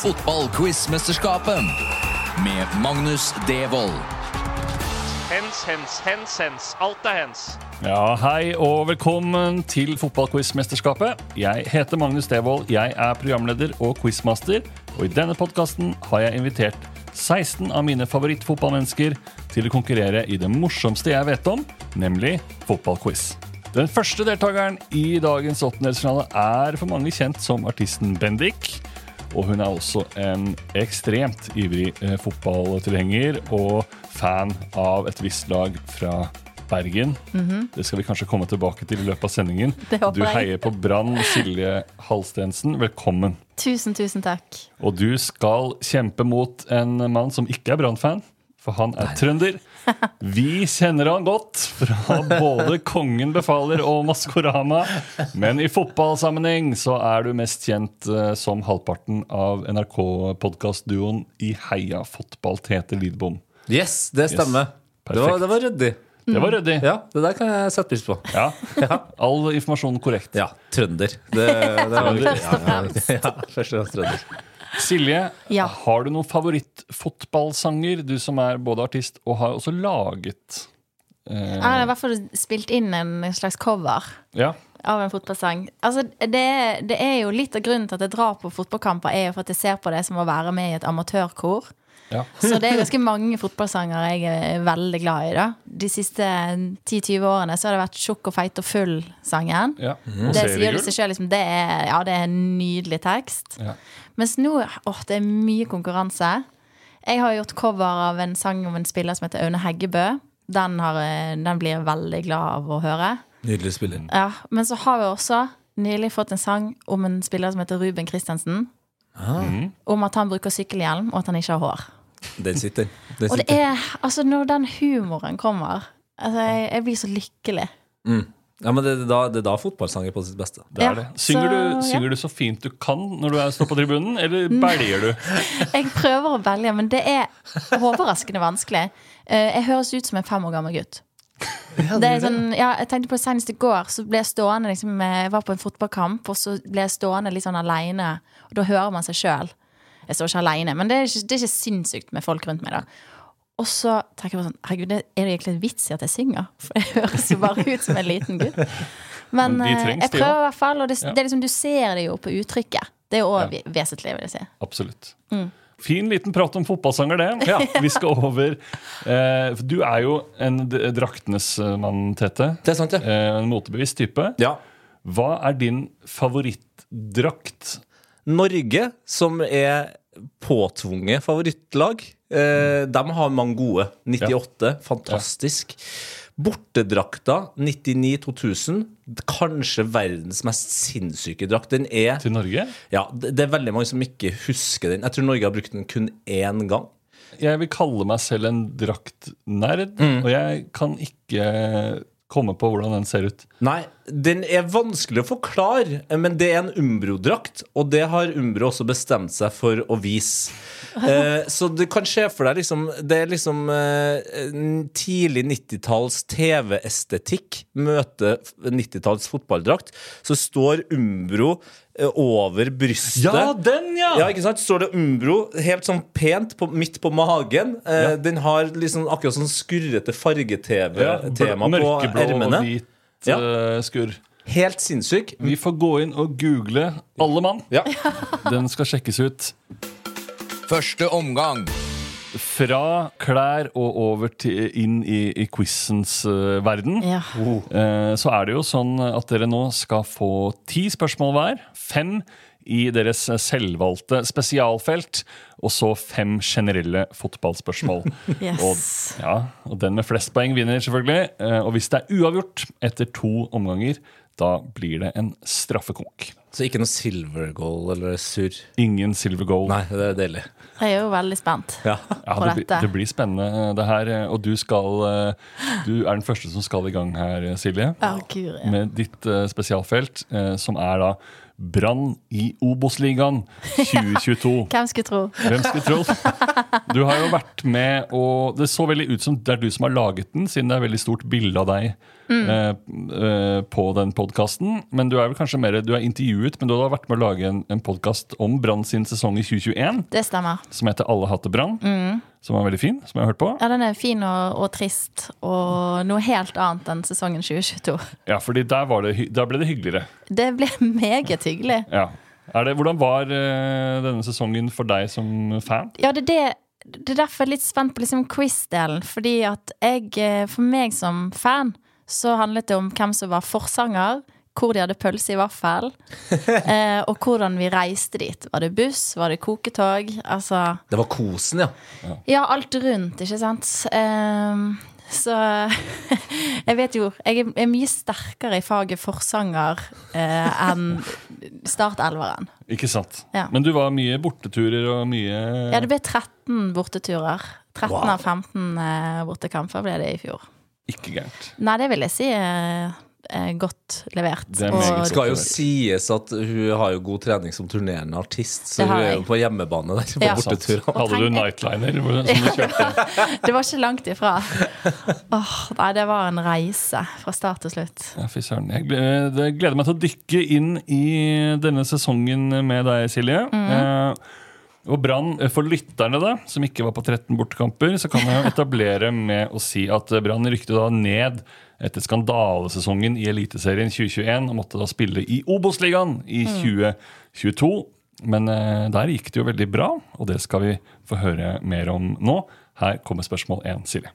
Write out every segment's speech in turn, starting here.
Fotballquiz-mesterskapet med Magnus Devold. Hens, hens, hens, hens. Alt er hens. Ja, Hei og velkommen til Fotballquiz-mesterskapet. Jeg heter Magnus Devold, jeg er programleder og quizmaster. Og i denne podkasten har jeg invitert 16 av mine favorittfotballmennesker til å konkurrere i det morsomste jeg vet om, nemlig fotballquiz. Den første deltakeren i dagens åttendelsfinale er for mange kjent som artisten Bendik. Og hun er også en ekstremt ivrig eh, fotballtilhenger og fan av et visst lag fra Bergen. Det skal vi kanskje komme tilbake til i løpet av sendingen. Du heier på Brann, Silje Halstensen. Velkommen. Tusen, tusen takk. Og du skal kjempe mot en mann som ikke er Brann-fan, for han er trønder. Vi kjenner han godt fra både Kongen befaler og Maskorama. Men i fotballsammenheng så er du mest kjent eh, som halvparten av NRK-podkastduoen I Heia fotball, Tete Lidbom. Yes, det stemmer. Det, var, det var ryddig. Det var ryddig. Ja, det der kan jeg sette pris på. Ja. All informasjon korrekt. Ja, trønder. Det, det var. Først og fremst. Ja, først og fremst trønder. Silje, Ja. har du noen favorittfotballsanger? Du som er både artist og har også laget eh, Jeg har i hvert fall spilt inn en slags cover Ja. av en fotballsang. Altså, det, det er jo litt av grunnen til at jeg drar på fotballkamper, er jo for at jeg ser på det som å være med i et amatørkor. Ja. Så det er ganske mange fotballsanger jeg er veldig glad i. da De siste 10-20 årene så har det vært Tjukk og feit og full-sangen. ja. Det sier det seg selv, liksom, det er, ja, det er en nydelig tekst. Ja. Mens nå åh, det er mye konkurranse. Jeg har gjort cover av en sang om en spiller som heter Aune Heggebø. Den, har, eh, den blir jeg veldig glad av å høre. Nydelig spiller. Ja, men så har vi også nylig fått en sang om en spiller som heter Ruben Christensen. Om at han bruker sykkelhjelm, og at han ikke har hår. Den sitter. Den Og det er, altså når den humoren kommer altså jeg, jeg blir så lykkelig. Ja, men det, er da, det er da fotballsang er på sitt beste. Det er Ja, det. Synger, så, du, ja. du så fint du kan når du står på tribunen, eller belger du? Jeg prøver å belge, men det er overraskende vanskelig. Eh, Jeg høres ut som en fem år gammel gutt. Det er sånn, ja, jeg tenkte på det Senest i går så ble jeg stående liksom, Jeg var på en fotballkamp, og så ble jeg stående litt sånn aleine. Og da hører man seg sjøl. Jeg står ikke aleine, men det er ikke, det er ikke sinnssykt med folk rundt meg. da Og så tenker jeg bare sånn Herregud, er det egentlig en vits i at jeg synger? For jeg høres jo bare ut som en liten gutt. Men, Men de eh, trengs, jeg prøver i hvert fall, og det, Ja. det er liksom, du ser det jo på uttrykket. Det er jo òg vesentlig, vil jeg si. Absolutt. Mm. Fin liten prat om fotballsanger, det. Vi skal over eh, Du er jo en draktenes eh, mann, Tete. Det er sant, ja. Eh, en motebevisst type. Ja. Hva er din favorittdrakt? Norge, som er påtvunget favorittlag, eh, de har mange gode. 98, fantastisk. Bortedrakta 99-2000, kanskje verdens mest sinnssyke drakt. Den er Til Norge? Ja, det det er veldig mange som ikke husker den. Jeg tror Norge har brukt den kun én gang. Jeg vil kalle meg selv en draktnerd, Mm. og jeg kan ikke komme på hvordan den ser ut. Nei, den er vanskelig å forklare, men det er en Umbro-drakt, og det har Umbro også bestemt seg for å vise. Eh, så du kan se for deg liksom Det er liksom eh, tidlig 90-talls TV-estetikk møter 90-talls fotballdrakt. Så står Umbro eh, over brystet. Ja, den, Ja, ja ikke sant? Står det Umbro helt sånn pent på, midt på magen. Eh, Ja. Den har liksom akkurat sånn skurrete farge-TV-tema på Mørkeblå og ermene. hvit Ja. eh, skurr. Helt sinnssyk. Vi får gå inn og google alle mann. Ja. Den skal sjekkes ut. Første omgang. Fra klær og over til, inn i, i quizens uh, verden. Ja. Eh, så er det jo sånn at dere nå skal få ti spørsmål hver. Fem i deres selvvalgte spesialfelt, og så fem generelle fotballspørsmål. Yes. Og, ja, og den med flest poeng vinner, selvfølgelig. Eh, og hvis det er uavgjort etter to omganger, da blir det en straffekonk. Så ikke noe silver goal eller surr? Ingen silver goal. Nei, det er deilig. Jeg er jo veldig spent. Ja. Ja, det, blir, det blir spennende, det her. Og du skal eh, Du er den første som skal i gang her, Silje. Ja, guri. Med ditt eh, spesialfelt, eh, som er da Brann i Obos-ligaen 2022. Hvem skulle tro? Hvem skulle tro? Du har jo vært med, og det så veldig ut som det er du som har laget den, siden det er veldig stort bilde av deg eh, eh, på den podkasten. Men du er vel kanskje mer Du er intervjuet, men du har vært med å lage en, en podkast om Brann sin sesong i 2021, Det stemmer. som heter Alle hater Brann. Som var veldig fin, som jeg har hørt på. Ja, Den er fin og, og trist, og noe helt annet enn sesongen 2022. Ja, fordi der, var det, der ble det hyggeligere. Det ble meget hyggelig. Ja. Det, hvordan var eh, denne sesongen for deg som fan? Ja, det er det det er derfor jeg er litt spent på liksom quiz-delen. Fordi at jeg, for meg som fan, så handlet det om hvem som var forsanger, hvor de hadde pølse i vaffel, eh, og hvordan vi reiste dit. Var det buss? Var det koketog? Altså Det var kosen, ja. Ja, alt rundt, ikke sant? Eh, så jeg vet jo Jeg er- er mye sterkere i faget forsanger eh, enn startelveren. Ikke sant? Ja. Men du var mye borteturer og mye Ja, det ble 13 borteturer. 13 Wow. av 15 eh, bortekamper ble det i fjor. Ikke gærent. Nei, det vil jeg si er, er godt levert. Det Og- skal jo sies at hun har jo god trening som turnerende artist, så hun er jo på hjemmebane der på Ja. borteturene. Og Hadde du nightliner som du det var ikke langt ifra. Åh, nei, det var en reise fra start til slutt. Ja, fy søren. Jeg gleder meg til å dykke inn i denne sesongen med deg, Silje. Eh, og Brann, eh, For lytterne da, som ikke var på 13 bortekamper, så kan jeg etablere med å si at eh, Brann rykte da ned etter skandalesesongen i Eliteserien 2021 og måtte da spille i Obos-ligaen i 2022. Men eh, der gikk det jo veldig bra, og det skal vi få høre mer om nå. Her kommer spørsmål én, Silje.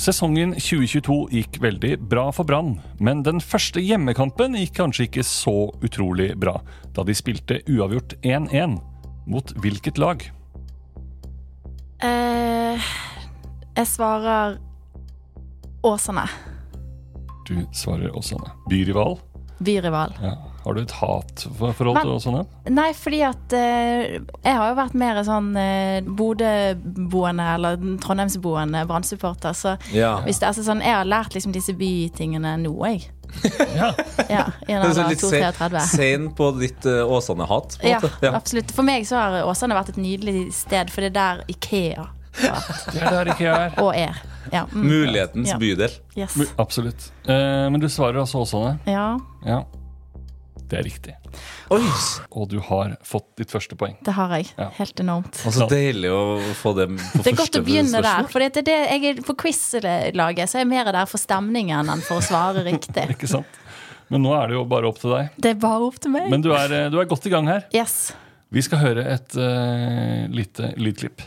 Sesongen 2022 gikk veldig bra for Brann, men den første hjemmekampen gikk kanskje ikke så utrolig bra, da de spilte uavgjort 1-1. Mot hvilket lag? Eh, jeg svarer Åsane. Du svarer Åsane. Byrival? Byrival. Ja. Har du et hatforhold til Åsane? Nei, fordi at eh, jeg har jo vært mer sånn eh, Bodø-boende eller Trondheimsboende Brann-supporter. Så Ja. hvis det er altså sånn, jeg har lært liksom disse bytingene nå, jeg. Ja. Ja, I en er alder av litt sen, 2-33. sen på ditt uh, Åsane-hat. Ja. Ja. absolutt. For meg så har Åsane vært et nydelig sted, for det er der Ikea var, Det er der IKEA er. og er. Ja, mm, Mulighetens Ja. bydel. yes. Absolutt. Eh, men du svarer altså Åsane? Ja, Ja. Det er riktig. Oi! Og du har fått ditt første poeng. det har jeg. Ja. Helt enormt. Og så deilig å få det på Det er godt å begynne der. For det er det, jeg er, på quiz-laget så er jeg mer der for stemningen enn for å svare riktig. Ikke sant? Men nå er det jo bare opp til deg. Det er bare opp til meg. Men du er, eh, du er godt i gang her. Yes. Vi skal høre et uh, lite lydklipp.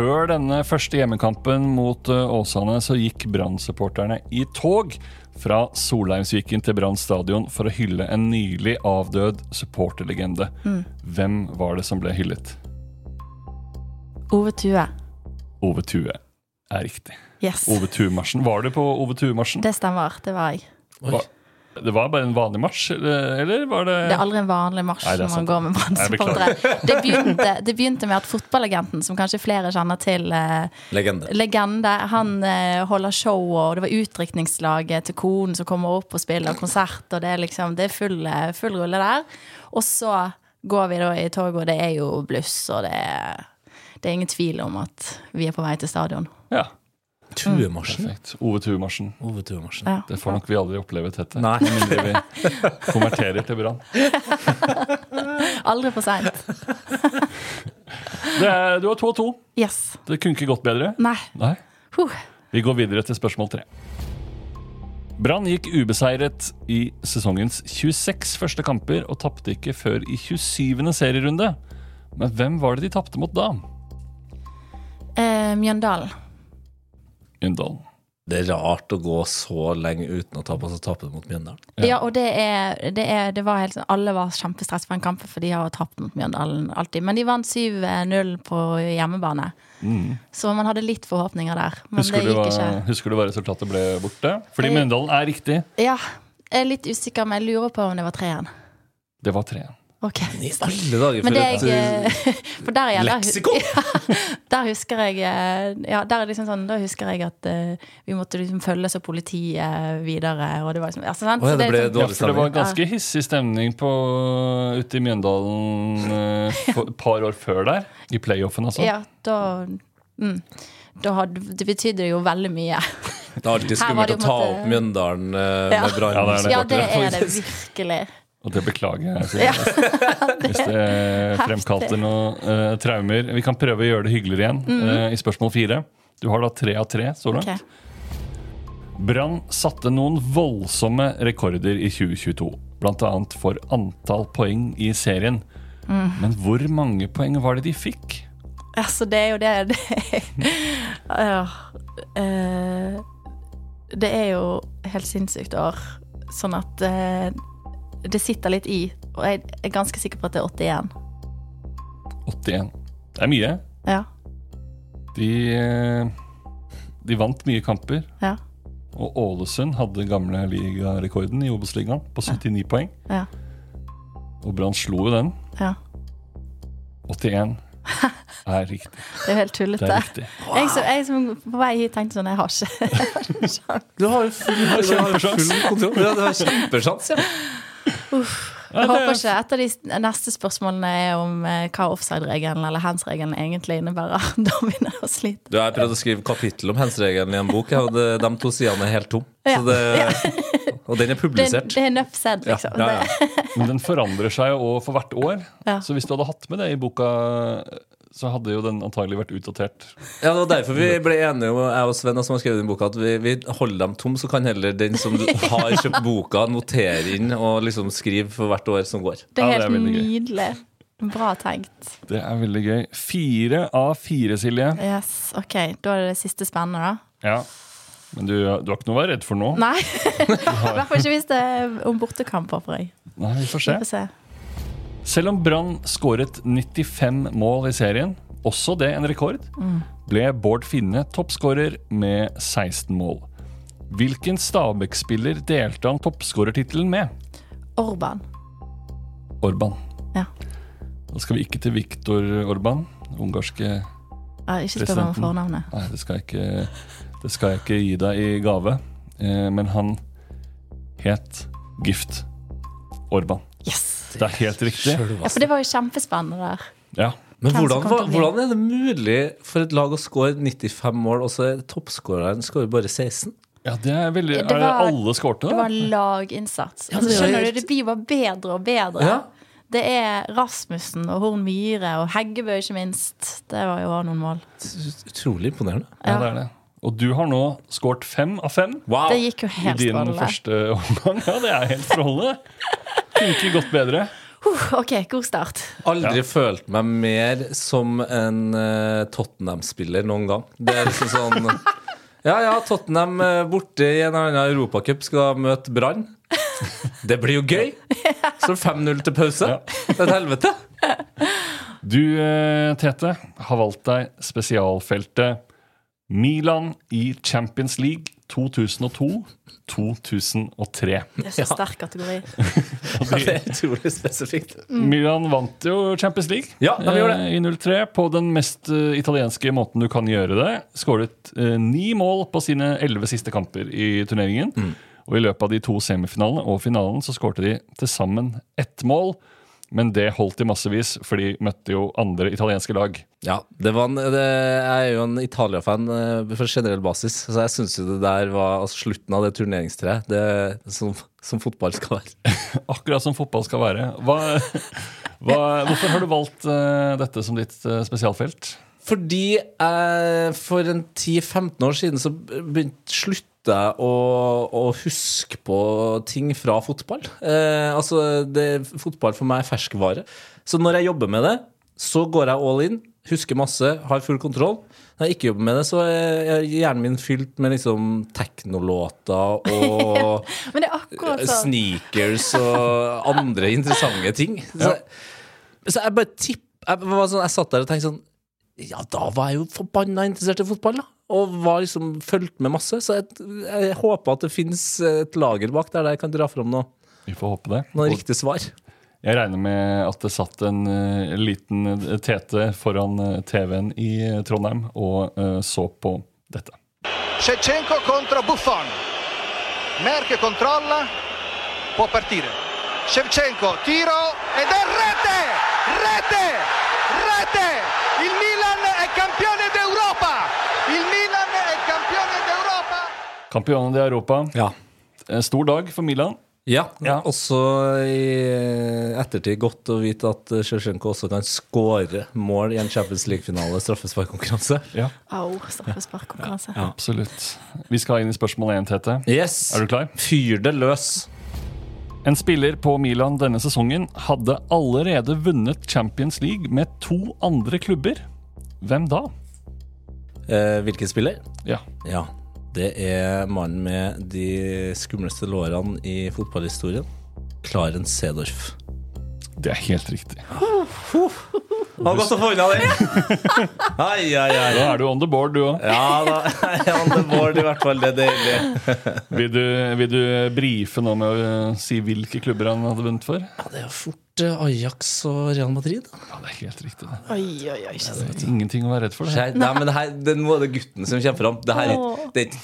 Før denne første hjemmekampen mot eh, Åsane så gikk Brann-supporterne i tog fra Solheimsviken til Brann stadion for å hylle en nylig avdød supporterlegende. Hvem var det som ble hyllet? Ove Tue. Ove Tue er riktig. Yes. Ove Tue-marsjen. Var du på Ove Tue-marsjen? Det stemmer. Det var jeg. Var- Det var bare en vanlig marsj, eller var det Det er aldri en vanlig marsj Nei, når man går med Brann-supportere. Det, begynte- det begynte med at fotballagenten, som kanskje flere kjenner til, eh, Legende. legende, han eh, holder show, og det var utdrikningslaget til konen som kommer opp og spiller konsert, og det er liksom det er full, eh, full rulle der. Og så går vi da i toget, og det er jo bluss, og det er, det er ingen tvil om at vi er på vei til stadion. Ja, Tuemarsjen. Ove Tue-marsjen. Ove Tuemarsjen. Ja. Det får nok vi aldri oppleve, tett her. Med mindre vi konverterer til Brann. Aldri for seint. Er- Du har 2-2. Yes. Det kunne ikke gått bedre. Nei. Nei. Vi går videre til spørsmål tre. Brann gikk ubeseiret i sesongens 26 første kamper og tapte ikke før i 27. serierunde. Men hvem var det de tapte mot da? Eh, Mjøndalen. Mjøndalen. Det er rart å gå så lenge uten å tape, og så tape mot Mjøndalen. Ja. Ja, og det er, det er det var helt sånn Alle var kjempestress for en kamp, for de har tapt mot Mjøndalen alltid. Men de vant 7-0 på hjemmebane. Så man hadde litt forhåpninger der. Men Mm. Husker det du, gikk hva, ikke. husker du hva resultatet ble borte? Fordi. Mjøndalen er riktig. Ja, jeg er litt usikker, men jeg lurer på om det var 3-1. Det var 3-1. Ok. I alle dager for det et jeg For der igjen, der, leksikon! der husker jeg eh, Ja, der er liksom sånn Da husker jeg at uh, vi måtte liksom følges av politiet videre, og det var liksom altså, sant? Å ja, det ble er liksom- Ja, det var ganske hissig stemning på, ute i Mjøndalen et par år før der. I playoffen, altså. Ja, da mm, da hadde, Det betydde jo veldig mye. Det er alltid skummelt å ta opp Mjøndalen uh, Ja. med Brann. Ja, det er det. Det det virkelig. Og det beklager jeg. Så, Ja. Hvis det fremkalte noen uh, traumer. Vi kan prøve å gjøre det hyggeligere igjen eh, i spørsmål fire. Du har da tre av tre så langt. Okay. Brann satte noen voldsomme rekorder i 2022. Blant annet for antall poeng i serien. Men hvor mange poeng var det de fikk? Altså, det er jo det Det, ja, uh, det er jo helt sinnssykt år. Sånn at eh, det sitter litt i. Og jeg er ganske sikker på at det er 81. 81. Det er mye. Ja. De, eh, de vant mye kamper. Ja. Og Ålesund hadde gamle ligarekorden i Obos-ligaen på 79 poeng. Ja. Og Brann slo jo den. ja. 81 er riktig. Det er helt Det tullete. Wow. Jeg, som, jeg som på vei hit tenkte sånn Jeg har ikke sjans. Du har jo full, du har jo full kontroll. Ja, du har kjempesjanse. Ja. Jeg håper ikke et av de neste spørsmålene er om eh, hva offside-regelen eller hands-regelen egentlig innebærer. Da begynner jeg å slite. Du har prøvd å skrive kapittel om hensregelen i en bok, og det, de to sidene er helt tomme. Ja. og den er publisert. det er nøff said, liksom. Ja, ja, ja. Men den forandrer seg jo for hvert år. Ja. Så hvis du hadde hatt med det i boka, så hadde jo den antagelig vært utdatert. Ja, det var derfor vi ble enige, om, jeg og Sven som har skrevet den boka, at vi, vi holder dem tom, så kan heller den som har kjøpt boka, notere inn og liksom skrive for hvert år som går. Det Ja, er det er helt nydelig. Bra tenkt. Det er veldig gøy. Fire av fire, Silje. Yes, ok, Da er det det siste spennende, da. Ja. Men du, du har ikke noe å være redd for nå? Nei. I hvert fall ikke hvis det er om bortekamper for deg. Nei, vi får se. Vi får se. Selv om Brann skåret 95 mål i serien, også det en rekord, ble Bård Finne toppskårer med 16 mål. Hvilken Stabæk-spiller delte han toppskårertittelen med? Orban. Orban. Ja. Da skal vi ikke til Viktor Orban, ungarske Ja, ikke spør om fornavnet. Nei, det skal jeg ikke, det skal jeg ikke gi deg i gave. Eh, men han het Gift Orban. Yes! Det er helt riktig. Ja, For det var jo kjempespennende der. Ja. Men hvordan, hvordan er det mulig for et lag å score 95 mål, og så er toppskåreren skårer bare 16? ja, det er veldig Det Er det var- alle skårte, Det var laginnsats. Altså, er skjønner du, Det blir bare bedre og bedre. Ja. Det er Rasmussen og Horn Myhre og Heggebø, ikke minst. Det var jo også noen mål. Utrolig imponerende. Ja, det er det. Og du har nå skåret fem av fem Wow! Det gikk jo i din strålende. første omgang. Ja, det er helt strålende. Kunne ikke gått bedre. Ok, god start. Aldri Ja. følt meg mer som en uh, Tottenham-spiller noen gang. Det er liksom sånn Ja, ja, Tottenham uh, borte i en eller annen europacup skal møte Brann. Det blir jo gøy! Så 5-0 til pause. Ja. Det er et helvete. Du, eh, Tete, har valgt deg spesialfeltet Milan i Champions League 2002-2003. Det er så sterk kategori. Det er utrolig spesifikt. Milan vant jo Champions League Ja, de gjorde det. eh, i 03 på den mest uh, italienske måten du kan gjøre det. Skåret uh, ni mål på sine elleve siste kamper i turneringen. Mm. Og i løpet av de to semifinalene og finalen så skårte de til sammen ett mål. Men det holdt i massevis, for de møtte jo andre italienske lag. Ja, det var en, det, Jeg er jo en Italia-fan eh, for generell basis, så jeg syns jo det der var altså, slutten av det turneringstreet. Det som, som fotball skal være. Akkurat som fotball skal være. Hva, hva, hvorfor har du valgt uh, dette som ditt uh, spesialfelt? Fordi jeg for en 10-15 år siden så begynte slutta jeg å, å huske på ting fra fotball. Eh, altså, det, fotball for meg er ferskvare. Så når jeg jobber med det, så går jeg all in. Husker masse, har full kontroll. Når jeg ikke jobber med det, så er hjernen min fylt med liksom teknolåter og Men det akkurat sneakers og andre interessante ting. Så, så jeg bare tipp jeg, var sånn, jeg satt der og tenkte sånn Ja, da var jeg jo forbanna interessert i fotball, da. Og var liksom fulgt med masse. Så jeg, jeg håper at det fins et lager bak der jeg kan dra fram noe, Vi får håpe det. Noen riktige svar. Jeg regner med at det satt en uh, liten eh, tete foran uh, TV-en i uh, Trondheim og eh, så på dette. Shevchenko kontra Buffon. Merke kontrolla. può partire. Shevchenko, tiro ed è rete! Rete! Rete! Il Milan è campione d'Europa! Il Milan d'Europa! i Europa. Ja. En stor dag for Milan. Ja, Ja. også i ettertid godt å vite at Sjøsjenko også kan skåre mål i en Champions League-finale straffesparkkonkurranse. Ja, Au, straffesparkkonkurranse. absolutt. Vi skal inn i spørsmål én, Tete. Yes! Er du klar? Fyr det løs. En spiller på Milan denne sesongen hadde allerede vunnet Champions League med to andre klubber. Hvem da? Eh, hvilken spiller? Ja. Ja, det er mannen med de skumleste lårene i fotballhistorien. Clarence Sedorf. Det er helt riktig. Har godt å få unna den! Ai, ai, ai. Da er du on the board, du òg. Ja da, er on the board i hvert fall. Det er deilig. Vil, du, vil du brife nå med å si hvilke klubber han hadde vunnet for? Ja, det er jo fort Ajax og Real Madrid. Ja, det er helt riktig. det. Oi, oi, oi. ikke. Det er Ingenting å være redd for. det. Nei, Nei, men det her, det, Nå er det gutten som kommer fram. Det, her, er- det er ikke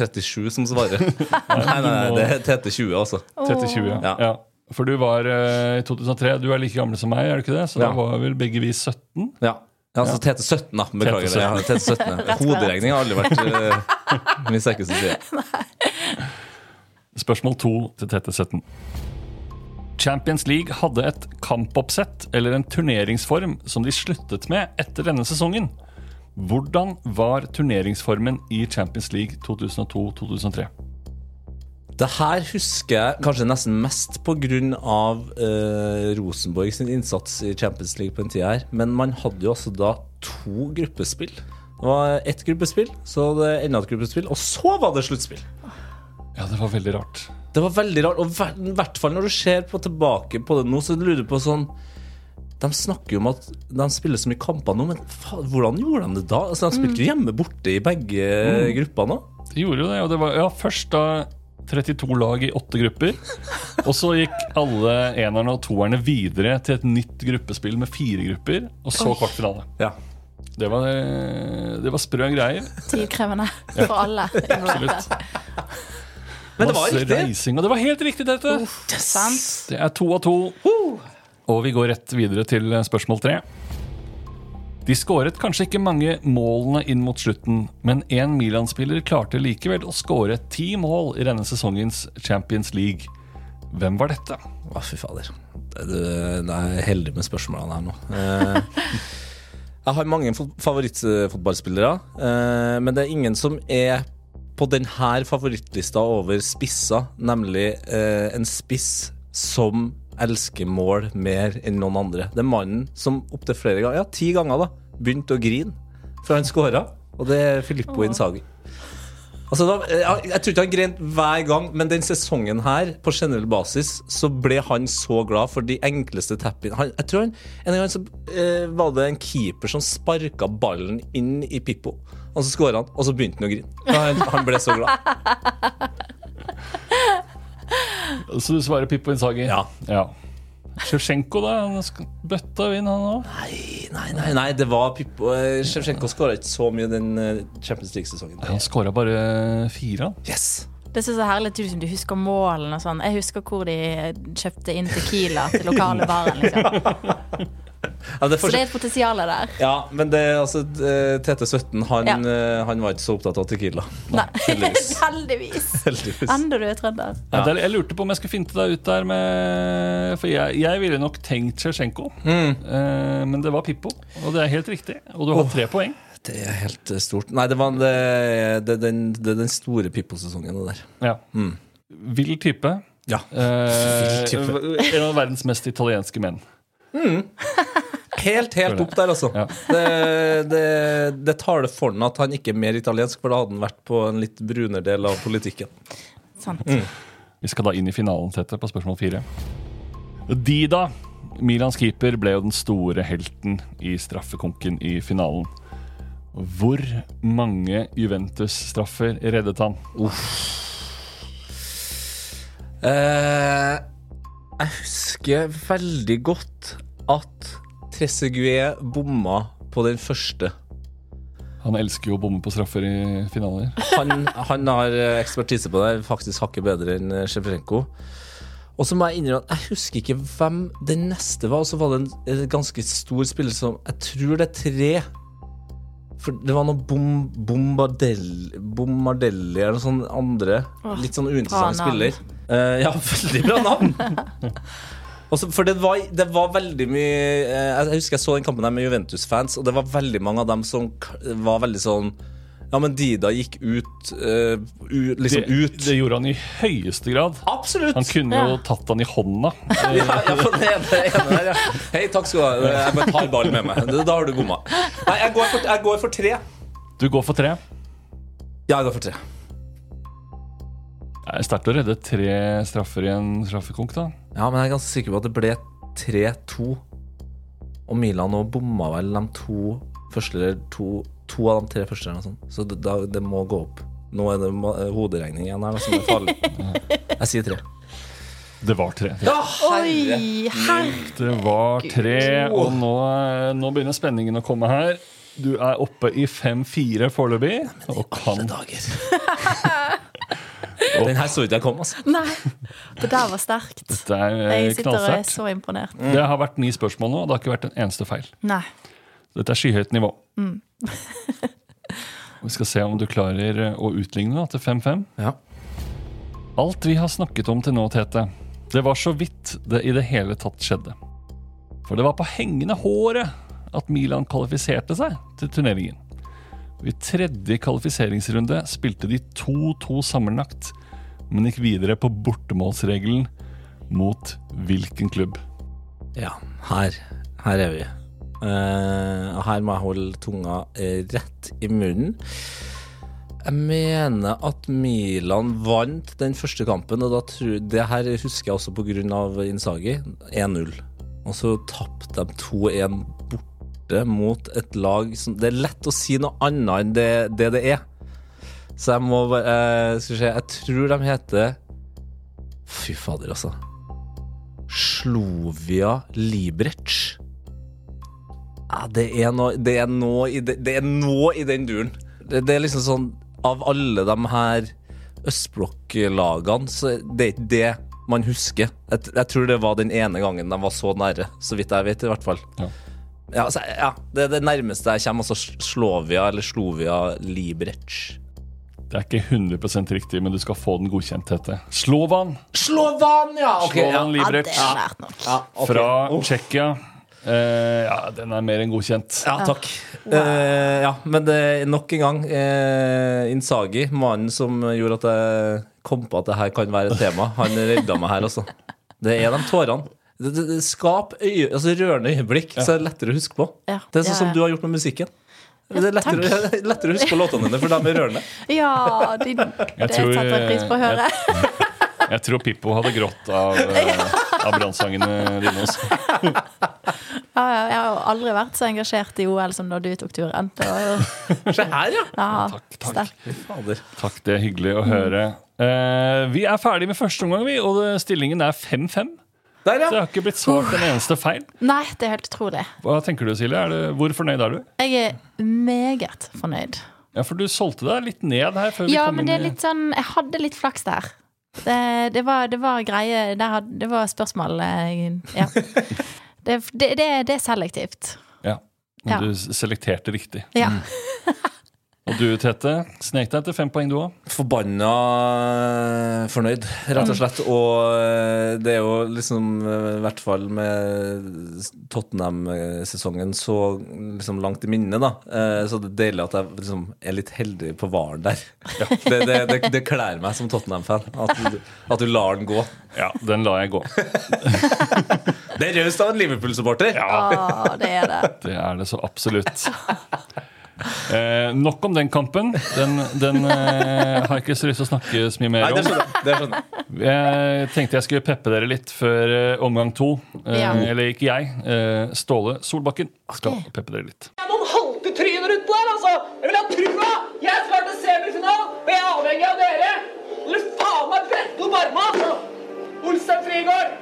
Tete37 som svarer. Nei, nei, det er Tete20, altså. 30-20, ja. Ja. ja. For du var eh, i 2003, du er like gammel som meg, er du ikke det? Så da var vel begge vi 17? Ja. Ja, altså Tete17, da. Beklager. Tete17. Ja, Tete17. ja. Hoderegning har aldri vært uh, min sterkeste side. Spørsmål to til Tete 17. Champions League hadde et kampoppsett eller en turneringsform som de sluttet med etter denne sesongen. Hvordan var turneringsformen i Champions League 2002-2003? Det her husker jeg kanskje nesten mest pga. Uh, Rosenborg sin innsats i Champions League på den tida her. Men man hadde jo også da to gruppespill. Det var ett gruppespill, så det enda et gruppespill, og så var det sluttspill. Ja, det var veldig rart. Det var veldig rart, og i hvert fall når du ser på tilbake på det nå, så lurer du på sånn De snakker jo om at de spiller så mye kamper nå, men faen, hvordan gjorde de det da? Altså, De spilte jo hjemme borte i begge grupper òg. De gjorde jo det, og det var ja, først da 32 lag i åtte grupper. Og så gikk alle enerne og toerne videre til et nytt gruppespill med fire grupper, og så kvartfinale. Ja. Det var, det var sprø greier. Tidkrevende for alle. Absolutt. Men det var Masse riktig. reising, og det var helt riktig, dette. Sant? Det er to av to. Og vi går rett videre til spørsmål tre. De skåret kanskje ikke mange målene inn mot slutten, men én Milan-spiller klarte likevel å skåre ti mål i denne sesongens Champions League. Hvem var dette? Å, fy fader. Det, er heldig med spørsmålene her nå. Eh, jeg har mange fot- favorittfotballspillere, eh, men det er ingen som er på denne favorittlista over spisser, nemlig eh, en spiss som elsker mål mer enn noen andre. Det er mannen som opptil flere ganger, ja, ti ganger, da, begynte å grine før han skåra, og det er Filippo Inzaghi. Altså da, jeg, jeg tror ikke han grein hver gang, men den sesongen her, på generell basis, så ble han så glad for de enkleste tap-in. Jeg tror han, En gang så eh, var det en keeper som sparka ballen inn i Pippo, og så skåra han, og så begynte han å grine. Han, han ble så glad. Så du svarer Pippo Inzaghi? Ja. ja. Sjevsjenko, da? Han bøtta jo inn, han òg. Nei, nei, nei, nei det var Pippo. Sjevsjenko Sjevtsjenko skåra ikke så mye den eh, Champions League-sesongen. Han skåra bare fire. han. Yes! Det ser så herlig ut som du husker målene og sånn. Jeg husker hvor de kjøpte inn Tequila til lokale baren. Liksom. Ja, det Så det er et potensial der. ja, men det, altså, eh, TT17, han, Ja. eh, han var ikke så opptatt av Tequila. Nei. heldigvis. Heldigvis. Heldigvis. Enda du er trønder. Ja. Jeg lurte på om jeg skulle finte deg ut der med For jeg, jeg ville nok tenkt Sjevtsjenko, eh, men det var Pippo. Og det er helt riktig. Og du har tre poeng. Det er helt stort. Nei, det, var, det, det, den, det den store Pippo-sesongen, det der. Ja. Vill type. Ja. Eh, Vill type. en av verdens mest italienske menn. Helt, helt opp der, altså. Ja. Det, det, det taler for den at han ikke er mer italiensk, for da hadde han vært på en litt brunere del av politikken. Sant. Vi skal da inn i finalen, Tette, på spørsmål fire. Dida, Milans keeper, ble jo den store helten i straffekonken i finalen. Hvor mange Juventus-straffer reddet han? Eh, Jeg husker veldig godt at Trezeguet bomma på den første. Han elsker jo å bomme på straffer i finaler. Han, han har eh, ekspertise på det, faktisk hakket bedre enn eh, Sjevrenko. Og så må jeg innrømme at jeg husker ikke hvem den neste var. Og så var det en, en ganske stor spiller som Jeg tror det er tre. For det var noe bom, bombardelli, bombardelli eller noe sånt andre. Åh, litt sånn uinteressant spiller. Uh, ja, veldig bra navn. Også, for det var, det var veldig mye eh, Jeg husker jeg så den kampen der med Juventus-fans, og det var veldig mange av dem som var veldig sånn Ja, men Dida gikk ut, uh, u- liksom Det, ut det gjorde han i høyeste grad. Absolutt! Han kunne jo Ja. tatt han i hånda. ja, ja, på det ene, det ene der, ja. Hei, takk skal du ha. Jeg bare tar ballen med meg. Da har du bomma. Nei, jeg går, for, jeg går for tre. Du går for tre. Ja, jeg går for tre. Det er sterkt å redde tre straffer i en straffekonk, da. Ja, men jeg er ganske sikker på at det ble 3-2. Og Milan nå bomma vel de to første, eller to, to av de tre første. Eller noe. Så det, da, det må gå opp. Nå er det hoderegning igjen her, da, som er farlig. Jeg sier tre. Det var tre. Ja, Oi, herre Det var tre, og nå, nå begynner spenningen å komme her. Du er oppe i 5-4 foreløpig, og kan dager. Den her så ikke jeg kom, altså. Nei, det der var sterkt. Dette er eh, Jeg sitter og er knallsterkt. så imponert. Det har vært ni spørsmål nå, og det har ikke vært en eneste feil. Nei. Dette er skyhøyt nivå. Mm. Vi skal se om du klarer eh, å utligne da, til 5-5. Ja. Alt vi har snakket om til nå, Tete, det var så vidt det i det hele tatt skjedde. For det var på hengende håret at Milan kvalifiserte seg til turneringen. Og I tredje kvalifiseringsrunde spilte de 2-2 sammenlagt, men gikk videre på bortemålsregelen mot hvilken klubb? Ja, her, her er vi. Og her må jeg holde tunga rett i munnen. Jeg mener at Milan vant den første kampen, og da tror, det her husker jeg også pga. Innsagi. 1-0. Og så tapte de 2-1 borte mot et lag som Det er lett å si noe annet enn det det, det er. Så jeg må bare eh, Skal vi se, jeg tror de heter Fy fader, altså. Slovia Liberec. Ja, det er noe, det er noe, i, det, det er noe i den duren. Det, det er liksom sånn Av alle de her østblokklagene, så det er ikke det man husker. Jeg, jeg tror det var den ene gangen de var så nære, så vidt jeg vet, i hvert fall. Ja. Ja, altså, ja Det er det nærmeste jeg kommer. Altså Slovia eller Slovia Liberec. Det er ikke 100 riktig, men du skal få den godkjent, Tete. Slovan! Slovan, ja! Ok, ja. Slovan Ja, Liberec det er nært nok. ja okay. fra Oh. Tsjekkia. Uh, ja, den er mer enn godkjent. Ja, takk. Eh, ja, men det nok en gang uh, Insagi, mannen som gjorde at jeg kom på at det her kan være et tema, han redda meg her også. Det er de tårene. Det, det, det Skap øye, altså rørende øyeblikk, så er det lettere å huske på. Ja. Det er sånn Ja, som du har gjort med musikken. Det er lettere, lettere å huske på låtene dine, for de er rørende. Ja, de, det tror, setter jeg pris på å høre. Jeg tror Pippo hadde grått av, uh, av brannsangene dine også. Ja, ja, jeg har aldri vært så engasjert i OL som da du tok turen. Se her, ja! ja, Takk, takk. Takk, det er hyggelig å høre. Uh, vi er ferdig med første omgang, vi, og stillingen er 5-5. Der, Så jeg har ikke blitt svart en eneste feil. Nei, det er helt utrolig. Hva tenker du, Silje? Er det, hvor fornøyd er du? Jeg er meget fornøyd. Ja, For du solgte deg litt ned her før vi Ja, kom men det er litt sånn Jeg hadde litt flaks der. Det, det, var, det var greie had- Det var spørsmål eh, Ja. Det, det, det, det er selektivt. Ja, men Ja. du selekterte riktig. Ja. Og du, Tete, snek deg til fem poeng, du òg. Forbanna eh, fornøyd, rett og slett. Og eh, det er jo liksom, eh, i hvert fall med Tottenham-sesongen så liksom langt i minnet, da. Eh, Så det er deilig at jeg liksom er litt heldig på varen der. Det, det, det, det kler meg som Tottenham-fan. At, at du lar den gå. Ja, den lar jeg gå. Det er raust av en Liverpool-supporter! Ja, det er det. Det er det så absolutt. Eh, nok om den kampen. Den, den eh, har jeg ikke så lyst til å snakke så mye Nei, mer det om. Det skjønner jeg. Jeg tenkte jeg skulle peppe dere litt før eh, omgang to. Eh, Ja. Eller ikke jeg. Eh, Ståle Solbakken skal peppe dere litt. noen halte tryner utpå her, altså! Jeg vil ha trua! Jeg skal til semifinalen, og jeg er avhengig av dere! Dere faen meg brette opp armene, altså! Olsen Frigård!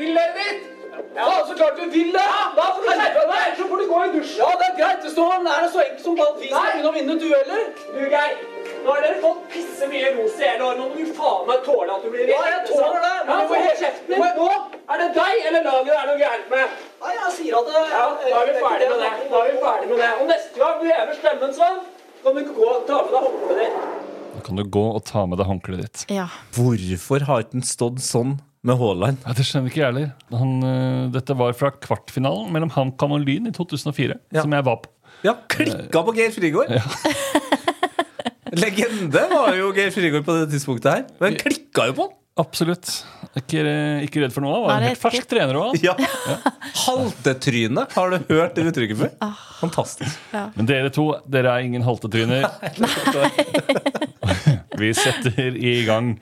Vil dere dit? Ja, så klart du vil det! Da får du skjerpe deg, så får du gå i dusjen. Ja, det er greit. Det står er det så enkelt som at vi skal begynne å vinne dueller. Du, Geir. Nå har dere fått pisse mye ros i hele år. Nå må du faen meg tåle at du blir Ja, jeg tåler det. Men du får helt kjeften din. Nå er det deg eller laget det er noe gærent med. Nei, jeg sier at det Ja, da er vi ferdig med det. Da er vi ferdig med det. Og neste gang du hever stemmen sånn, kan du ikke gå og ta med deg håndkleet ditt. Da kan du gå og ta med deg håndkleet ditt. Ja. Hvorfor har den stått sånn med Haaland? Ja, det skjønner ikke jeg heller. Han, øh, dette var fra kvartfinalen mellom HamKam og Lyn i 2004, Ja. som jeg var på. Ja, klikka på Geir Frigård. Legende var jo Geir Frigård på det tidspunktet her. Men klikka jo på han. Absolutt. Ikke, ikke redd for noe. Han var Nei, en det er helt fersk trener òg. Ja. Haltetryne, har du hørt det uttrykket før? Fantastisk. Men dere to, dere er ingen haltetryner. Vi setter i gang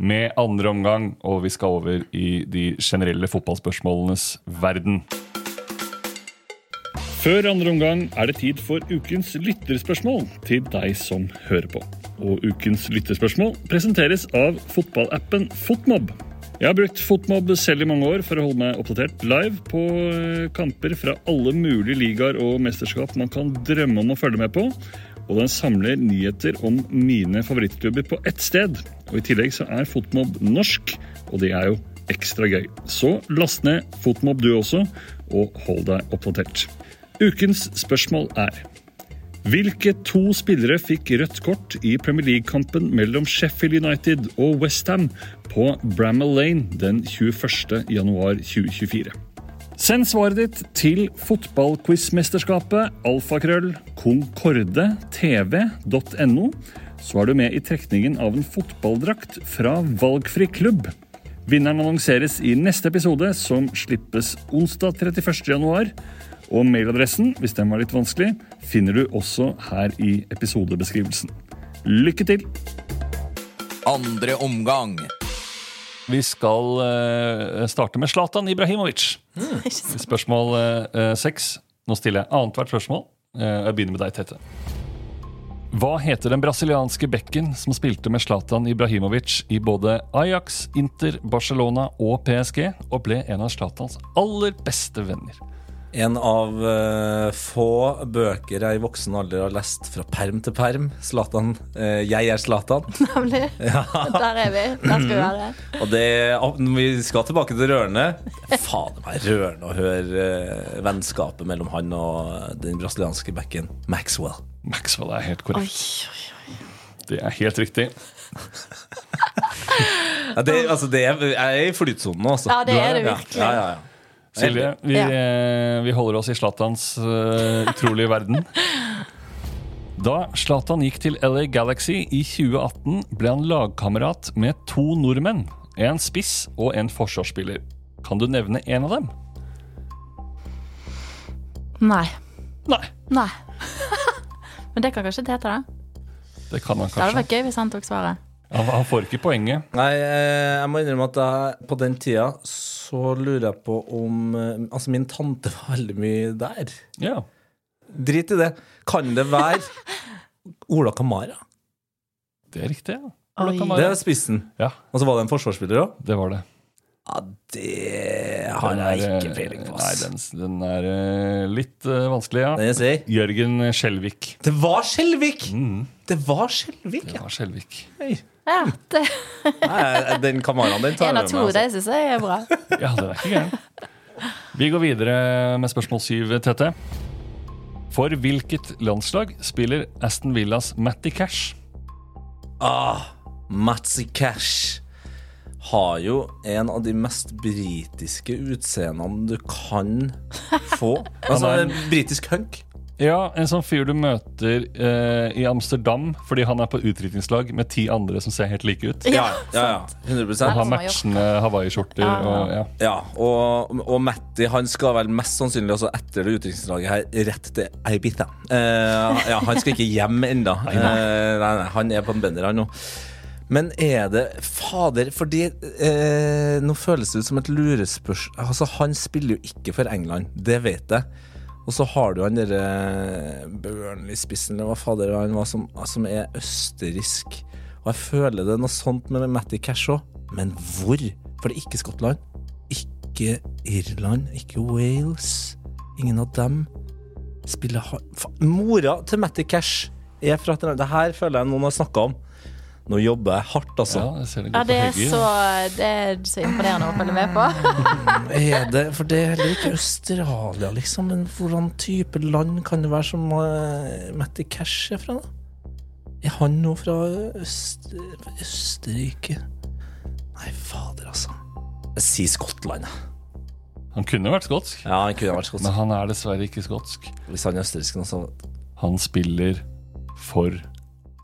med andre omgang, og vi skal over i de generelle fotballspørsmålenes verden. Før andre omgang er det tid for ukens lytterspørsmål til deg som hører på. Og ukens lytterspørsmål presenteres av fotballappen Fotmob. Jeg har brukt Fotmob selv i mange år for å holde meg oppdatert live på eh, kamper fra alle mulige ligaer og mesterskap man kan drømme om å følge med på. Og den samler nyheter om mine favorittklubber på ett sted. Og i tillegg så er Fotmob norsk, og det er jo ekstra gøy. Så last ned Fotmob du også, og hold deg oppdatert. Ukens spørsmål er hvilke to spillere fikk rødt kort i Premier League-kampen mellom Sheffield United og Westham på Bramall Lane den 21. januar 2024? Send svaret ditt til fotballquizmesterskapet alfakrøll concorde.tv.no, så er du med i trekningen av en fotballdrakt fra valgfri klubb. Vinneren annonseres i neste episode, som slippes onsdag 31. januar. Og mailadressen, hvis den var litt vanskelig, finner du også her i episodebeskrivelsen. Lykke til! Andre omgang. Vi skal uh, starte med Zlatan Ibrahimovic. Spørsmål seks. Uh, Nå stiller jeg annethvert spørsmål. Uh, jeg begynner med deg, Tete. Hva heter den brasilianske bekken som spilte med Zlatan Ibrahimovic i både Ajax, Inter, Barcelona og PSG, og ble en av Zlatans aller beste venner? En av uh, få bøker jeg i voksen alder har lest fra perm til perm. Zlatan. Uh, jeg er Zlatan. Nemlig. Der er vi. Der skal vi være. Og det, når vi skal tilbake til rørende Fader meg rørende å høre eh, vennskapet mellom han og den brasilianske backen Maxwell. Maxwell er helt korrekt. oi, oi. Det er helt riktig. Ja, det, altså, det er, jeg er i flytsonen nå, altså. Ja, det er det virkelig. Ja, ja, ja. Silje, vi, Ja. eh, vi holder oss i Zlatans uh, utrolige verden. Da Zlatan gikk til LA Galaxy i 2018, ble han lagkamerat med to nordmenn. En spiss og en forsvarsspiller. Kan du nevne en av dem? Nei. Nei. Nei. Men det kan kanskje Tete, da. Det kan han kanskje. Det hadde vært gøy hvis han tok svaret. Han, han får ikke poenget. Nei, eh, jeg må innrømme at jeg, på den tida så lurer jeg på om eh, Altså, min tante var veldig mye der. Ja. Drit i det. Kan det være Ola Kamara? Det er riktig, ja. Ola Kamara. Det er spissen. Ja, Og så var det en forsvarsspiller òg? det var det. Ja, det har Den jeg er, ikke eh, peiling på. Nei, den, den er eh, litt uh, vanskelig, ja. Den jeg. Jørgen Skjelvik. Det var Skjelvik! Mm, Det var Skjelvik, det var Skjelvik. Hei. Ja, det, Nei, den kameraen din tar En av to, meg. det Altså. syns jeg er bra. Ja, det er ikke gærent. Vi går videre med spørsmål syv, Tete. For hvilket landslag spiller Aston Villas Matty Cash? Ah, Matzy Cash har jo en av de mest britiske utseendene du kan få. Altså, en britisk hunk. Ja, En sånn fyr du møter eh, i Amsterdam fordi han er på utdrikningslag med ti andre som ser helt like ut. Ja, ja, ja. 100 Og har matchende hawaiiskjorter. Ja. og ja. Ja, og, og Matti han skal vel mest sannsynlig også etter det utdrikningslaget her rett til Ibiza. Eh, ja, han skal ikke hjem ennå. Eh, nei, nei, han er på en bender, han nå. Men er det Fader, fordi eh, Nå føles det ut som et lurespørsmål. Altså, han spiller jo ikke for England, det vet jeg. Og så har du han derre Burnley-spissen, eller hva fader han var, som, som er østerriksk. Og jeg føler det er noe sånt med Matty Cash òg. Men hvor? For det er ikke Skottland. Ikke Irland, ikke Wales. Ingen av dem spiller hard... Mora til Matty Cash er fra et eller annet Det her føler jeg noen har snakka om. Nå jobber jeg hardt, altså. Ja, jeg ser det Ja, det er, så, det er så imponerende å følge med på. Er det, for det er heller ikke Australia, liksom. Men hvordan type land kan det være som uh, Matti Cash er fra? da? Er han nå fra Øst, Østerrike? Nei, fader, altså. Jeg sier Skottland, jeg. Han kunne vært skotsk, Ja, han kunne vært skotsk. men han er dessverre ikke skotsk. Hvis han er østerriksk, nå, så Han spiller for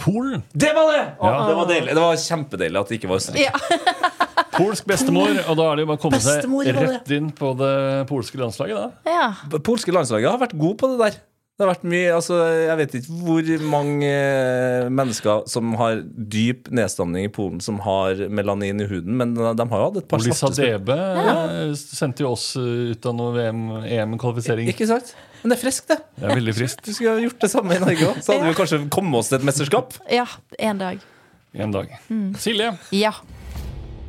Polen. Det var det! Å, Ja. det var deilig. Det var kjempedeilig at det ikke var Østerrike. Ja. Polsk bestemor, og da er det jo bare å komme seg Bestemor, var det? rett inn på det polske landslaget, da. ja. Polske landslaget har vært god på det der. Det har vært mye, altså Jeg vet ikke hvor mange eh, mennesker som har dyp nedstamning i Polen, som har melanin i huden, men de, de har jo hatt et par Oli Sadebe ja. Eh, sendte jo oss eh, ut av noe EM-kvalifisering. Ikke sant? Men det er friskt, det. Det er veldig friskt. Du skulle ha gjort det samme i Norge òg. Så hadde vi kanskje kommet oss til et mesterskap. ja, en dag. En dag. Silje, Ja.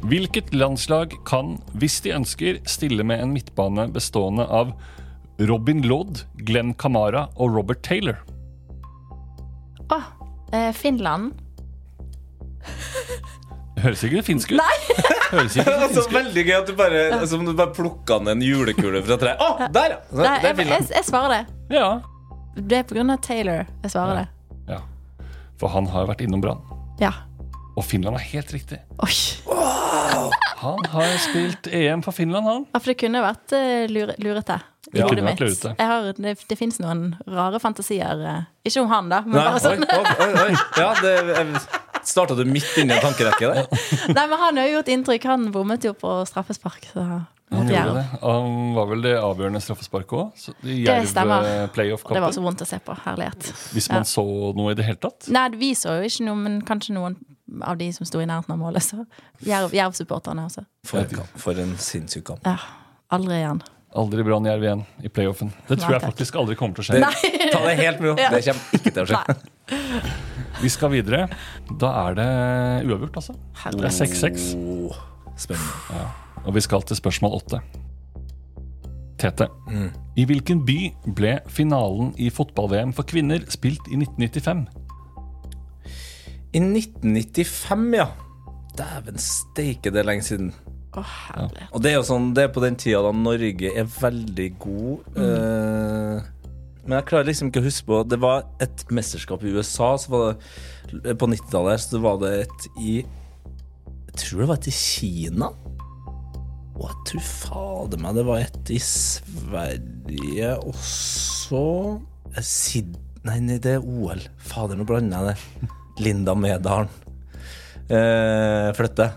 hvilket landslag kan, hvis de ønsker, stille med en midtbane bestående av Robin Lodd, Glenn Kamara og Robert Taylor? Å, eh, Finland. Høres ikke finsk ut? Nei! Høres ikke Altså, finsk ut. veldig gøy at du bare, som du bare plukka ned en julekule fra treet. Å, der, ja! Nei, det er jeg, jeg, jeg svarer det. Ja. Det er på grunn av Taylor jeg svarer det. ja. For han har jo vært innom Brann. Ja. Og Finland er helt riktig. Oi. Han har spilt EM for Finland, han. Ja, for det kunne vært uh, lure, lurete. I Ja, hodet mitt. Jeg har, det det fins noen rare fantasier. eh, ikke om han, da, men Nei, bare sånn. oi, oi, oi. Ja, det Starta du midt inni en tankerekke der? Nei, men han har jo gjort inntrykk. Han bommet jo på straffespark. Så Han gjorde det. Han var vel det avgjørende straffesparket òg. Det stemmer. det var så vondt å se på. Herlighet. Hvis man Ja. så noe i det hele tatt. Nei, vi så jo ikke noe, men kanskje noen av de som sto i nærheten av målet. Så Jerv-supporterne også. For. For en sinnssyk kamp. Ja, aldri igjen. Aldri Brann Jerv igjen i playoffen. Det tror Nei, jeg faktisk aldri kommer til å skje. Det, ta det helt med ro. Ja. Det kommer ikke til å skje. Vi skal videre. Da er det uavgjort, altså. Det er 6-6. Spennende. spennende. Og vi skal til spørsmål 8. Tete. Mm. I hvilken by ble finalen i fotball-VM for kvinner spilt i 1995? I 1995, ja. Dæven steike, det er lenge siden. Å, ja. Og det er jo sånn, det er på den tida da Norge er veldig god. eh, men jeg klarer liksom ikke å huske på Det var et mesterskap i USA det, på 90-tallet. Så var det et i Jeg tror det var et i Kina. Og jeg tror fader meg det var et i Sverige også. Eh, Sid... Nei, nei, det er OL. Fader, nå blander jeg det. Linda Medalen. Eh, flytte.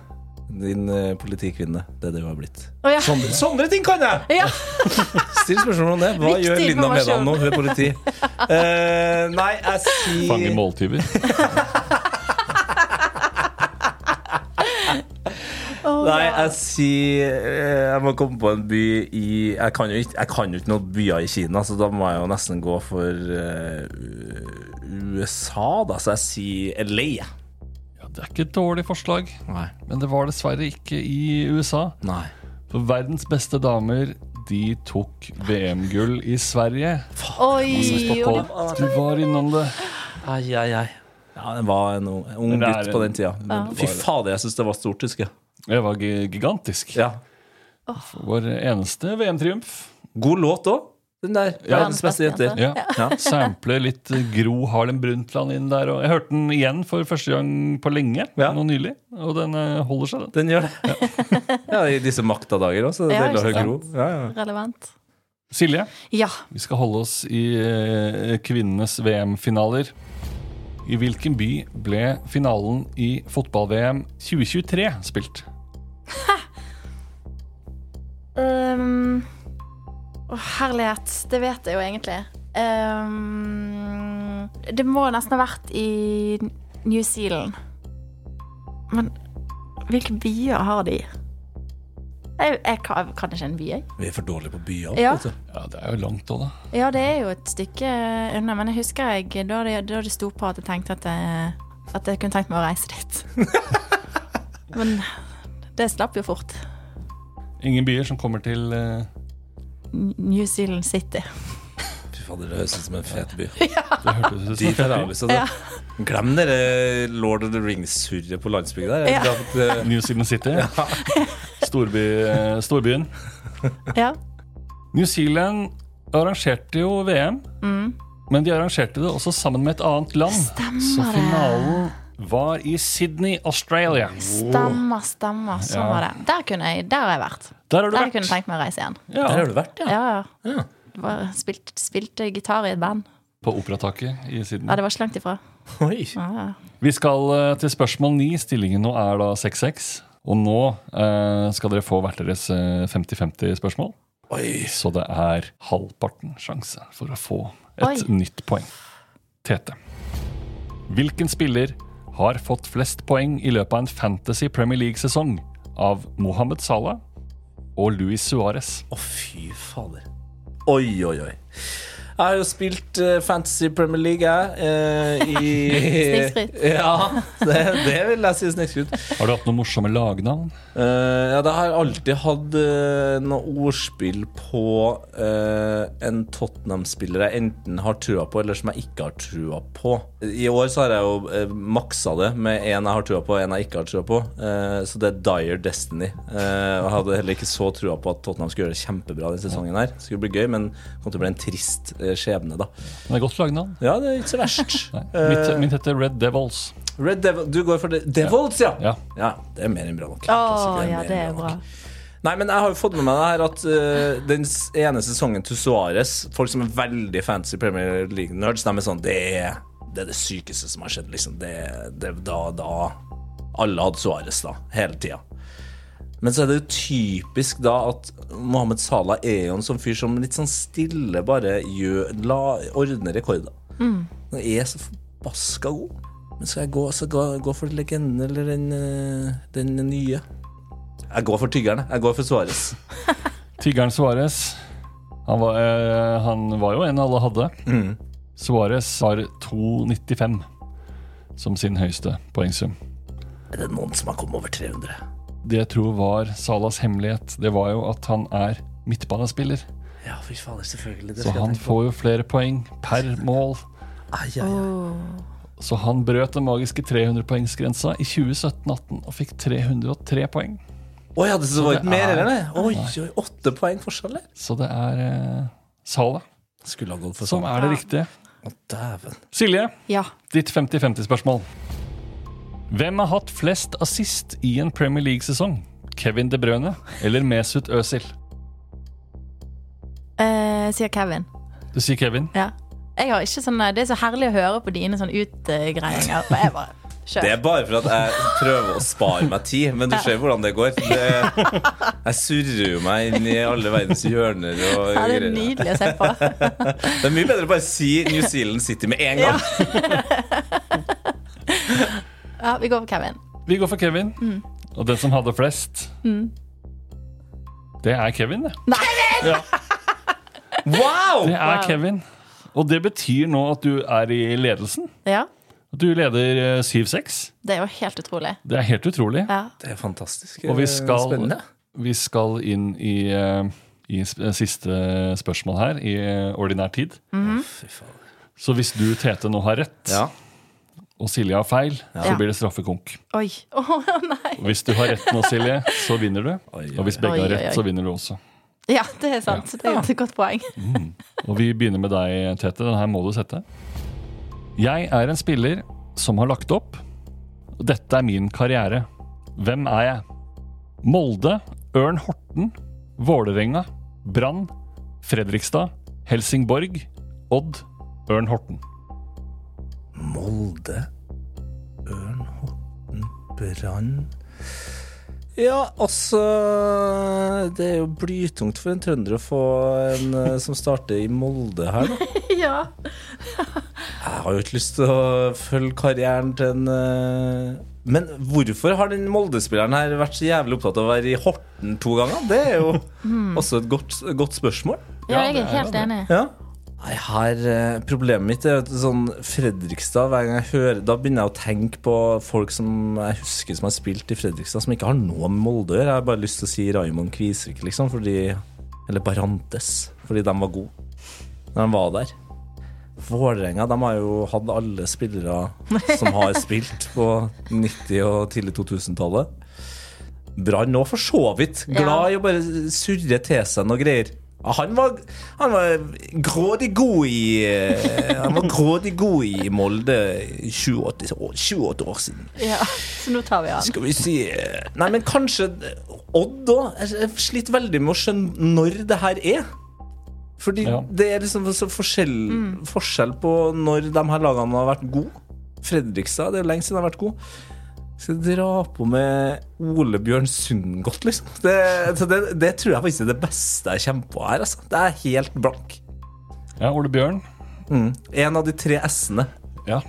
Din eh, politikvinne. Det er det hun har blitt. Oh, ja. Sånne, sånne ting kan jeg! Ja. Still spørsmål om det. Hva Viktig gjør Linda Medal nå? Hun er politi. Uh, nei, jeg Fange Fanger måltyver. Nei, jeg sier eh, Jeg må komme på en by i Jeg kan jo ikke, jeg kan jo ikke noen byer i Kina, så da må jeg jo nesten gå for uh, USA, da. Så jeg sier LA. Det er ikke et dårlig forslag, Nei. men det var dessverre ikke i USA. Nei. For verdens beste damer de tok VM-gull i Sverige. Oi, og det, Du var innom det. Ai, ai, ai. Ja, det var en ung ung Men det er gutt på den tida. Men Fy fader, jeg syns det var stort, husker jeg. Det var gi- gigantisk. Ja. Vår eneste VM-triumf. God låt òg, den der. Ja. Verdens beste jenter. Ja. Ja. Sampler litt Gro Harlem Brundtland inn der. Og jeg hørte den igjen for første gang på lenge, Ja. nå nylig. Og den eh, holder seg, den. Den gjør det. Ja, I disse maktadager òg, så det gjelder er å høre Gro. Ja, ja. relevant. Silje, Ja. vi skal holde oss i eh, kvinnenes VM-finaler. I hvilken by ble finalen i fotball-VM 2023 spilt? Um, å, herlighet. Det vet jeg jo egentlig. Um, det må nesten ha vært i New Zealand. Men hvilke byer har de? Jeg, jeg kan, kan ikke en by, jeg. Vi er for dårlige på byer. Ja. Ja, det er jo langt òg, da. Ja, det er jo et stykke unna, men jeg husker jeg, da det, da det sto på at jeg tenkte at jeg, at jeg kunne tenkt meg å reise dit. men det slapp jo fort. Ingen byer som kommer til eh, New Zealand City. Fy fader, det høres ut som en fet by. Det hørtes ut som Dit har jeg en lyst til å. Glem dere Lord of the Rings-surret på landsbygda. der. Ja. at, eh, New Zealand City. Storby, eh, storbyen. Ja. New Zealand arrangerte jo VM, Mm. men de arrangerte det også sammen med et annet land. så finalen var i Sydney, Australia. Stemmer, stemmer. Sånn Ja. var det. Der, kunne jeg, der har jeg vært. Der har du Der kunne jeg tenkt meg å reise igjen. Der har du vært, ja. Ja, ja. Ja. Det var- Spilt, spilte gitar i et band. på operataket i Sydney. Ja, det var ikke langt ifra. Oi. Ja, ja. Vi skal eh, til spørsmål 9. Stillingen nå er da 6-6. Og nå eh, skal dere få hvert deres eh, 50-50-spørsmål. Oi. Så det er halvparten sjanse for å få et Oi. nytt poeng. Tete. Hvilken spiller har fått flest poeng i løpet av en Fantasy Premier League-sesong av Mohammed Salah og Luis Suárez? Å, fy fader. Oi, oi, oi. Jeg har jo spilt eh, Fantasy Premier League, jeg. Uh, i Snikskryt. Ja, det, det vil jeg si snikskryt. Har du hatt noen morsomme lagnavn? Uh, ja, det har jeg alltid hatt uh, noe ordspill på uh, en Tottenham-spiller jeg enten har trua på, eller som jeg ikke har trua på. I år så har jeg jo uh, maksa det med en jeg har trua på, og en jeg ikke har trua på. Så det er Dire Destiny. Eh, jeg hadde heller ikke så trua på at Tottenham skulle gjøre det kjempebra denne sesongen. her Det skulle bli gøy, men det kom til å bli en trist eh, skjebne, da. Men Det er godt lagnavn. Ja, det er ikke så verst. Eh, Mitt, mitt heter Red Devils. Red Devil, du går for det. Devils, ja. Ja. Ja, det er mer enn bra nok. Oh, Altså, ja, det er nok. bra. Nei, men jeg har jo fått med meg det her at uh, den ene sesongen til Suárez Folk som er veldig fancy Premier League-nerds, de er sånn det er, det er det sykeste som har skjedd, liksom. Det, det, da, da Alle hadde Suárez, da. Hele tida. Men så er det jo typisk da at Mohammed Salah er jo en sånn fyr som litt sånn stille bare gjør, la, ordner rekorder. Han er så forbaska god. Men skal jeg gå, så gå, gå for legenden eller den, eh, den nye? Jeg går for tyggeren. jeg. Jeg går for Suárez. tyggeren Suárez. Han, var, eh, han var jo en alle hadde. Mm. Suárez har 2,95 som sin høyeste poengsum. Er det noen som har kommet over 300? Det jeg tror var Salas hemmelighet, det var jo at han er midtbanespiller. Ja, fy faen, selvfølgelig. Det Så skal han tenke på. får jo flere poeng per mål. Ai, ai, ai. Så han brøt den magiske 300-poengsgrensa i 2017-18 og fikk 303 poeng. Å ja, det vært var ikke mer, enn eller? Oi, oi, åtte poeng forskjell, eller? Så det er eh, Sala ha gått for som er det riktige. Å, dæven. Silje, Ja. ditt 50-50-spørsmål. Hvem har hatt flest assist i en Premier League-sesong? Kevin De Brøne eller Mesut Özil? Eh, sier Kevin. Du sier Kevin. Ja. Jeg har ikke sånn, det er så herlig å høre på dine sånn utgreiinger. Jeg bare Det er bare for at jeg prøver å spare meg tid, men du ser hvordan det går. Det, jeg surrer jo meg inn i alle verdens hjørner og Ja, det er greier. nydelig å se på. Det er mye bedre å bare si New Zealand City med en gang. Ja, vi går for Kevin. Vi går for Kevin. Og den som hadde flest, det er Kevin, det. Nei! Ja, Wow! det er Wow. Kevin. Og det betyr nå at du er i ledelsen. Ja, At du leder eh, 7-6. det er jo helt utrolig. Det er helt utrolig. Ja. Det er fantastisk Og vi eh, skal, spennende. vi skal inn i, eh, i siste spørsmål her, i eh, ordinær tid. Mm. Så hvis du, Tete, nå har rett, Ja. Og Silje har feil, så blir det straffekonk. Oi. Oh, nei. Hvis du har rett nå, Silje, så vinner du. Oi, oi, Og hvis begge Oi, har oi, rett, så vinner du også. Ja, det er sant. Det er et godt poeng. Og vi begynner med deg, Tete. Den her må du sette. Jeg er en spiller som har lagt opp. Dette er min karriere. Hvem er jeg? Molde, Ørn Horten, Vålerenga, Brann, Fredrikstad, Helsingborg, Odd, Ørn Horten. Molde, Ørn, Horten, Brann Ja, altså Det er jo blytungt for en trønder å få en eh, som starter i Molde her, da. Ja. Jeg har jo ikke lyst til å følge karrieren til en eh, Men hvorfor har den Molde-spilleren her vært så jævlig opptatt av å være i Horten to ganger? Det er jo også et godt, godt spørsmål. ja, jeg er helt enig. Ja. Nei, her, eh, Problemet mitt er at sånn Fredrikstad Hver gang jeg hører Da begynner jeg å tenke på folk som jeg husker som har spilt i Fredrikstad, som ikke har noe med Molde å gjøre. Jeg har bare lyst til å si Raymond Kvisvik, liksom, fordi Eller Barantes, fordi de var gode når de var der. Vålerenga de har jo hatt alle spillere som har spilt på 90- og tidlig 2000-tallet. Brann òg, for så vidt. Glad i å bare surre til seg noe greier. Han var, han var grådig god i eh, Han var grådig god i Molde 28 år, 28 år siden. Ja, så nå tar vi han. Skal vi si eh, Nei, men kanskje Odd òg. Jeg sliter veldig med å skjønne når det her er. Fordi Ja. det er liksom så forskjell, forskjell på når de her lagene har vært gode. Fredrikstad, det er jo lenge siden de har vært gode. Skal jeg dra på med Ole Bjørn Sundgodt, liksom? Det, så det, det tror jeg faktisk er det beste jeg kommer på her. Altså. Det er helt blank. Ja, Ole Bjørn. Mm. En av de tre S-ene. Ja.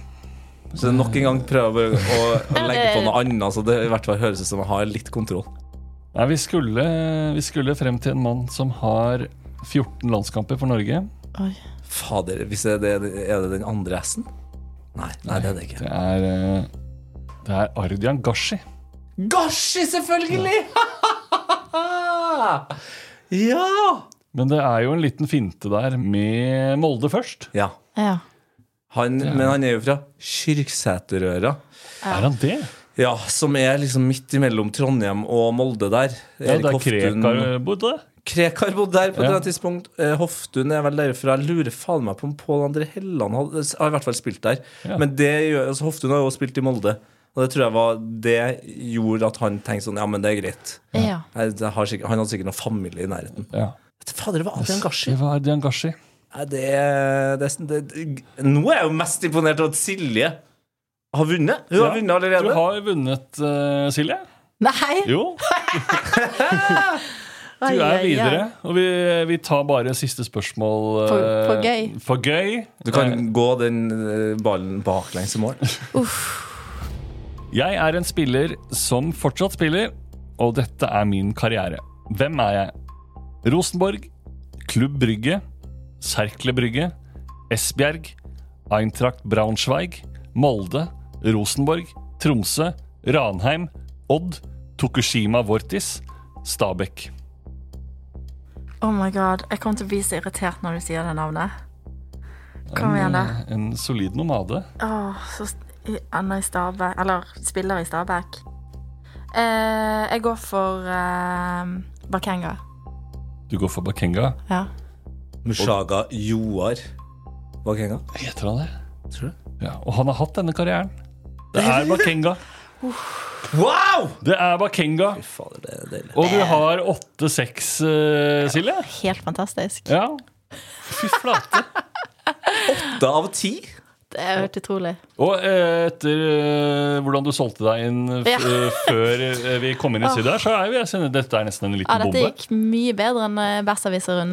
Så nok en gang prøver å, å legge på noe annet, så det i hvert fall høres ut som jeg har litt kontroll. Nei, vi skulle, vi skulle frem til en mann som har 14 landskamper for Norge. Oi. Fader, hvis det er, det, er det den andre S-en? Nei, nei, det er det ikke. Det er, eh, det er Ardian Gashi. Gashi, selvfølgelig! ja! Men det er jo en liten finte der med Molde først. Ja. Ja. Han, Men han er jo fra Kyrksæterøra. Er han det? Ja, som er liksom midt imellom Trondheim og Molde der. Ja, Erik der Hoftun- Krekar bodde. Krekar bodde der på Ja. det tidspunkt. Eh, Hoftun er vel derfra. Jeg lurer faen meg på om Pål André Helland har, har i hvert fall spilt der. Ja. Men det altså, Hoftun har jo spilt i Molde. Og det tror jeg var Det gjorde at han tenkte sånn Ja, men det er greit. ja. Jeg, jeg har sikkert, han hadde sikkert noen familie i nærheten. Ja. Fader, det var Adrian Gashi. Det var Adrian Gashi. Nei, det, det, det, Nå er jeg jo mest imponert over at Silje har vunnet. Hun har vunnet allerede. Du har vunnet, uh, Silje. Nei! Jo, du er videre. Og vi, vi tar bare siste spørsmål. For- eh, for gøy. For gøy. Du kan gå den eh, ballen baklengs i mål. Jeg er en spiller som fortsatt spiller, og dette er min karriere. Hvem er jeg? Rosenborg, Klubb Brygge, Serkle Brygge, Esbjerg, Eintracht Braunschweig, Molde, Rosenborg, Tromsø, Ranheim, Odd, Tokushima Vortis, Stabekk. Oh my god, jeg kommer til å bli så irritert når du sier det navnet. Kom igjen, da. En, solid nomade. Åh, så Anna i Stabæk Eller spiller i Stabæk. Eh, jeg går for eh, Bakenga. Du går for Bakenga. Ja. Mushaga Joar Bakenga. Heter han det? Tror du? Ja, og han har hatt denne karrieren. Det er Bakenga. Wow! Det er Bakenga. Fy fader, det er. Og du har 8-6, uh, Silje. Helt fantastisk. Ja. Fy flate. Åtte av ti? Det er helt utrolig. Og eh, etter eh, hvordan du solgte deg inn f Ja. eh, før eh, vi kom inn i studio her, så er jo jeg dette er nesten en Ja, liten dette bombe. gikk mye bedre enn eh,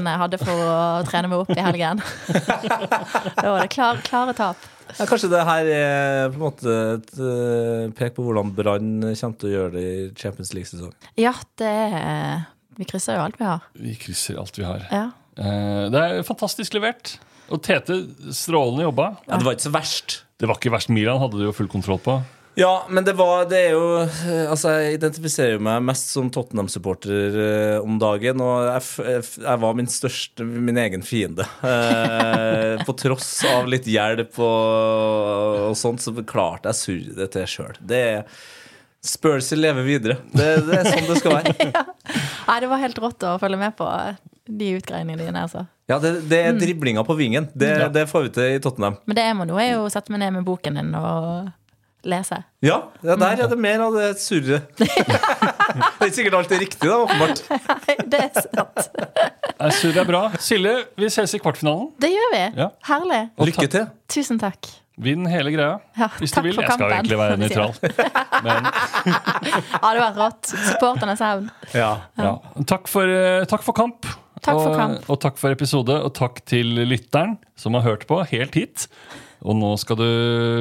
jeg hadde for å trene meg opp i helgen. da var det klar, klare tap. Ja, kanskje det her er på en måte et eh, pek på hvordan Brann kommer til å gjøre det i Champions League-sesong. Ja, det er Vi krysser jo alt vi har. Vi krysser alt vi har. Ja. Eh, det er fantastisk levert. Og Tete, strålende jobba. Ja, det var ikke så verst. Det var ikke verst. Milan hadde du jo full kontroll på. Ja, men det var Det er jo eh, Altså, jeg identifiserer jo meg mest som Tottenham-supporter eh, om dagen, og jeg, f- jeg, jeg var min største Min egen fiende. Eh, på tross av litt hjelp og, og sånt, så klarte jeg surre det til sjøl. Det er Spursi lever videre. Det, det er sånn det skal være. Nei, det var helt rått å følge med på de utgreiningene dine. Altså. Ja, det, det er driblinga på vingen. Det, Ja. det får vi til i Tottenham. Men det jeg må nå, er jo å sette meg ned med boken din og lese. Ja, ja der er det mer av det surret. det er ikke sikkert alt er riktig, da, åpenbart. Nei, det er sant. Nei, Surr er bra. Silje, vi ses i kvartfinalen. Det gjør vi. Ja. Herlig. Lykke til. Tusen takk. Vinn hele greia. Ja, Hvis du vil. Jeg skal egentlig være nøytral. Men Ja, det var rått. Supporternes hevn. Ja. ja. takk, for, eh, takk for kamp. Takk for kamp. Og takk for episode, og takk til lytteren som har hørt på helt hit. Og nå skal du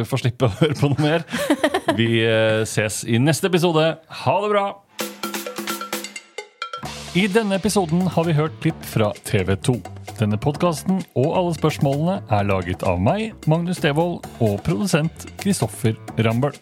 få slippe å høre på noe mer. Vi eh, ses i neste episode. Ha det bra! I denne episoden har vi hørt klipp fra TV 2. Denne podkasten og alle spørsmålene er laget av meg, Magnus Devold, og produsent Kristoffer Rambøll.